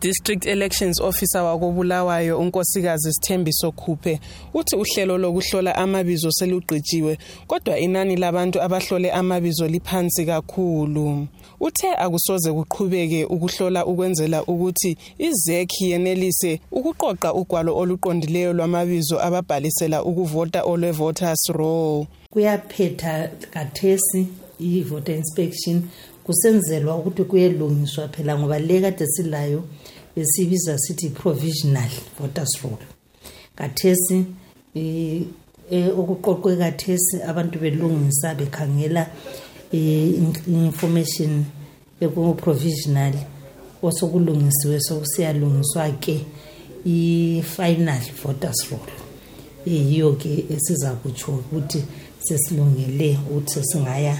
District Elections Officer wakobulawayo unkosikazi Sithembiso Khuphe uthi uhlelo lokuhlola amabizo selugqijiwe kodwa inani labantu abahlole amabizo liphansi kakhulu. Uthe akusoze kuqhubeke ukuhlola ukwenzela ukuthi iZEC yenelise ukuqoqa ugwalo oluqondileyo lwamabizo ababhalisela ukuvota olwe voters roll. Kuyaphetha kathesi i-voter inspection kusenzelwa ukuthi kuyelungiswa phela ngoba le kade silayo esibiza sithi provisional voters roll kathesi e, okuqoqwe kathesi abantu belungisa bekhangela i-information ekuprovisional osokulungisiwe sokusiyalungiswa ke i-final voters roll yiyo ke esiza kutsho ukuthi sesilungele ukuthi sesingaya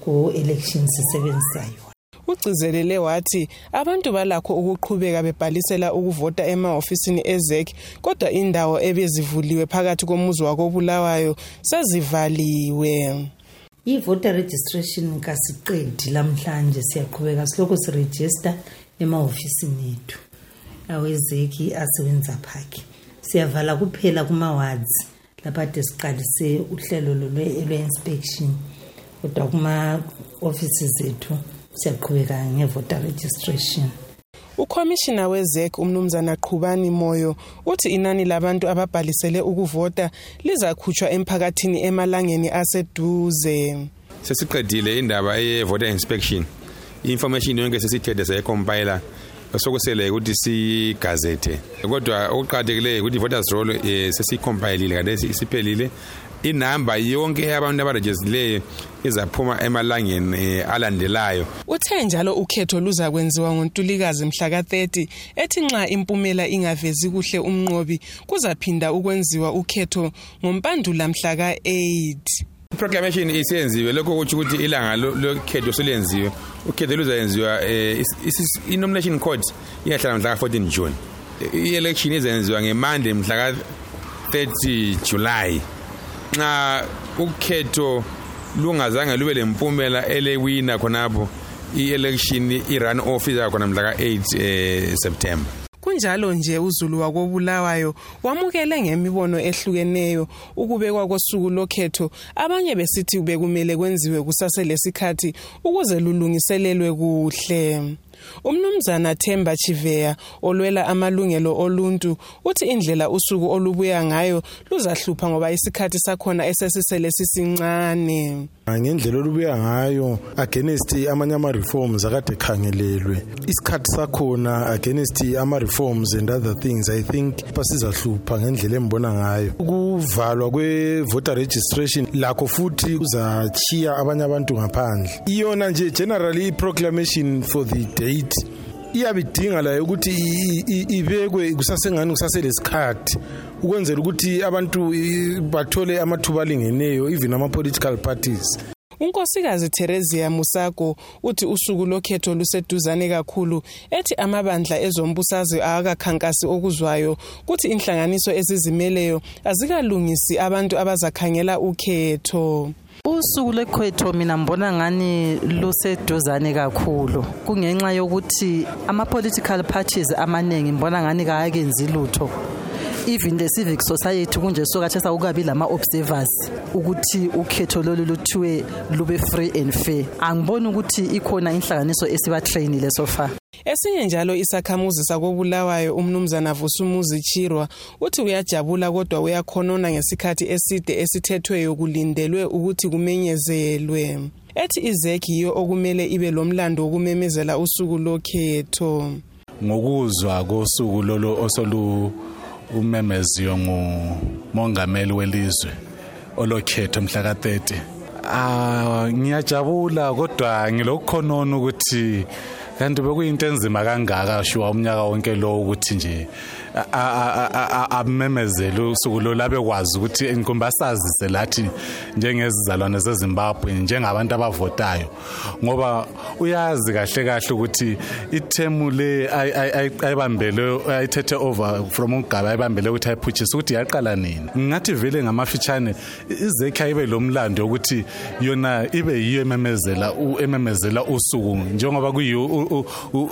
ku-election sisebenzisa yona ugcizelele wathi abantu balakho ukuqhubeka bebhalisela ukuvota emahofisini ezek kodwa indawo ebezivuliwe phakathi komuzi wakobulawayo sezivaliwe i-voter registration kasiqedi lamhlanje siyaqhubeka silokhu sirejista emahofisini ethu awezeki asewenza phakhe siyavala kuphela kuma-wards lapha ade siqalise uhlelo lwe-inspection kodwa kuma-ofisi zethu siyaqhubeka nge-voter registration ukhomishina wezec umnumzana qhubani moyo uthi inani labantu ababhalisele ukuvota lizakhutshwa emphakathini emalangeni aseduze sesiqedile indaba eye-voter inspection i-information yonke sesithede seyecompila sokusele ukuthi sigazethe kodwa okuqakathekileyo ukuthi i-voters roll um eh, sesiyicompilile kade isiphelile inamba yonke yabantu abarejistileyo izaphuma emalangeni eh, alandelayo uthe njalo ukhetho luzakwenziwa ngontulikazi mhla ka-30 ethi nxa impumela ingavezi kuhle umnqobi kuzaphinda ukwenziwa ukhetho ngompandula mhla ka-8 proclamation isiyenziwe lokho kutsho ukuthi ilanga lokhetho selenziwe ukhetho luzayenziwa um i-nomination code iyahlala mhla ka-14 june i-election izayenziwa ngemande mhla ka-30 july nxa ukhetho lungazange lube lempumela elewina khonapho i-election i-run off izaba khona mhla ka-8 um eh, september kunjalo nje uzulu wakobulawayo wamukele ngemibono ehlukeneyo ukubekwa kosuku lokhetho abanye besithi bekumele kwenziwe kusaselesikhathi ukuze lulungiselelwe kuhle umnumzana themba chiveya olwela amalungelo oluntu uthi indlela usuku olubuya ngayo luzahlupha ngoba isikhathi sakhona esesisele sisincane ngendlela olubuya ngayo against amanye ama-reforms akade ekhangelelwe isikhathi sakhona against ama-reforms and other things i think basizahlupha ngendlela engibona ngayo ukuvalwa kwe-voter registration lakho futhi kuzachiya abanye abantu ngaphandle iyona nje generally i-proclamation for the date iyabidinga layo ukuthi ibekwe kusasengani kusaselesikhathi ukwenzela ukuthi abantu bathole amathuba alingeneyo even ama-political parties unkosikazi theresia musago uthi usuku lokhetho luseduzane kakhulu ethi amabandla ezombusazwe awakakhankasi okuzwayo kuthi inhlanganiso ezizimeleyo azikalungisi abantu abazakhangela ukhetho usuku lwekhwetho mina ngibona ngani luseduzane kakhulu kungenxa yokuthi ama-political parties amaningi ngibona ngani kayakenzi lutho even the civic society kunje sokathi sakukabi lama-observers ukuthi ukhetho lolu luthiwe lube free and fair angiboni ukuthi ikhona inhlanganiso esibatrainile so far Esinye njalo isakhamuzi sakobulawayo umnumzana Vusumuzi Chirwa uthi uyajabula kodwa uyakhonona ngesikhathi eside esithethweyo kulindelwe ukuthi kumenyezelwe. Ethi izec yiyo okumele ibe lomlando wokumemezela usuku lokhetho. Ngokuzwa kosuku lolo osolu umemeziwe ngumongameli welizwe olokhetho mhla ka-30 ah ngiyajabula kodwa ngilokukhonona ukuthi kanti bekuyinto enzima kangaka shuwa umnyaka wonke lo ukuthi nje amemezele usuku lo labe kwazi ukuthi ngikumbe asazise lathi njengezizalwane zezimbabwe njengabantu abavotayo ngoba uyazi kahle kahle ukuthi ithemu le ayibambele ayithethe over from ugaba ayibambele ukuthi ayiphutshise ukuthi yaqala nini ngathi vele ngamafitshane izekha ibe lomlando ukuthi yona ibe yiyo ememezela ememezela usuku njengoba kuyiyo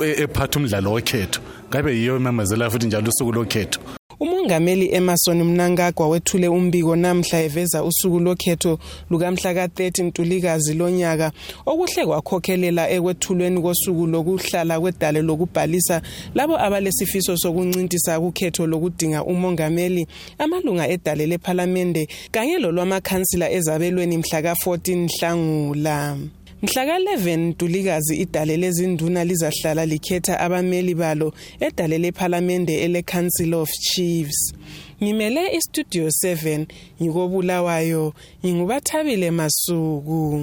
e, ephatha umdlalo wokhetho ngabe yiyo ememezela futhi njalo usuku lokhetho umongameli emerson mnangagwa wethule umbiko namhla eveza usuku lokhetho lukamhla ka-30 ntulikazi lonyaka okuhle kwakhokhelela ekwethulweni kosuku lokuhlala kwedale lokubhalisa labo abalesifiso sokuncintisa kukhetho lokudinga umongameli amalunga edale lephalamende kanye lolwamakhansila ezabelweni mhla ka-14 nhlangula Mhlaka-11 Ntulikazi idale lezinduna lizahlala likhetha abameli balo edale lephalamende ele-Council of Chiefs. Ngimele iStudio 7 ngikobulawayo ngingubathabile masuku.